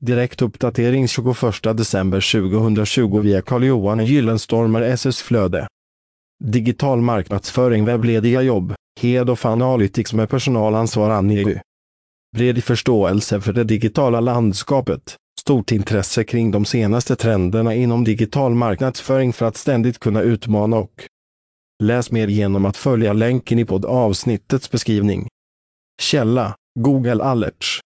Direktuppdatering 21 december 2020 via Carl-Johan Gyllenstormer SS Flöde. Digital marknadsföring webblediga jobb, Head of Analytics med personalansvar Annie Bred förståelse för det digitala landskapet, stort intresse kring de senaste trenderna inom digital marknadsföring för att ständigt kunna utmana och läs mer genom att följa länken i poddavsnittets beskrivning. Källa Google Alerts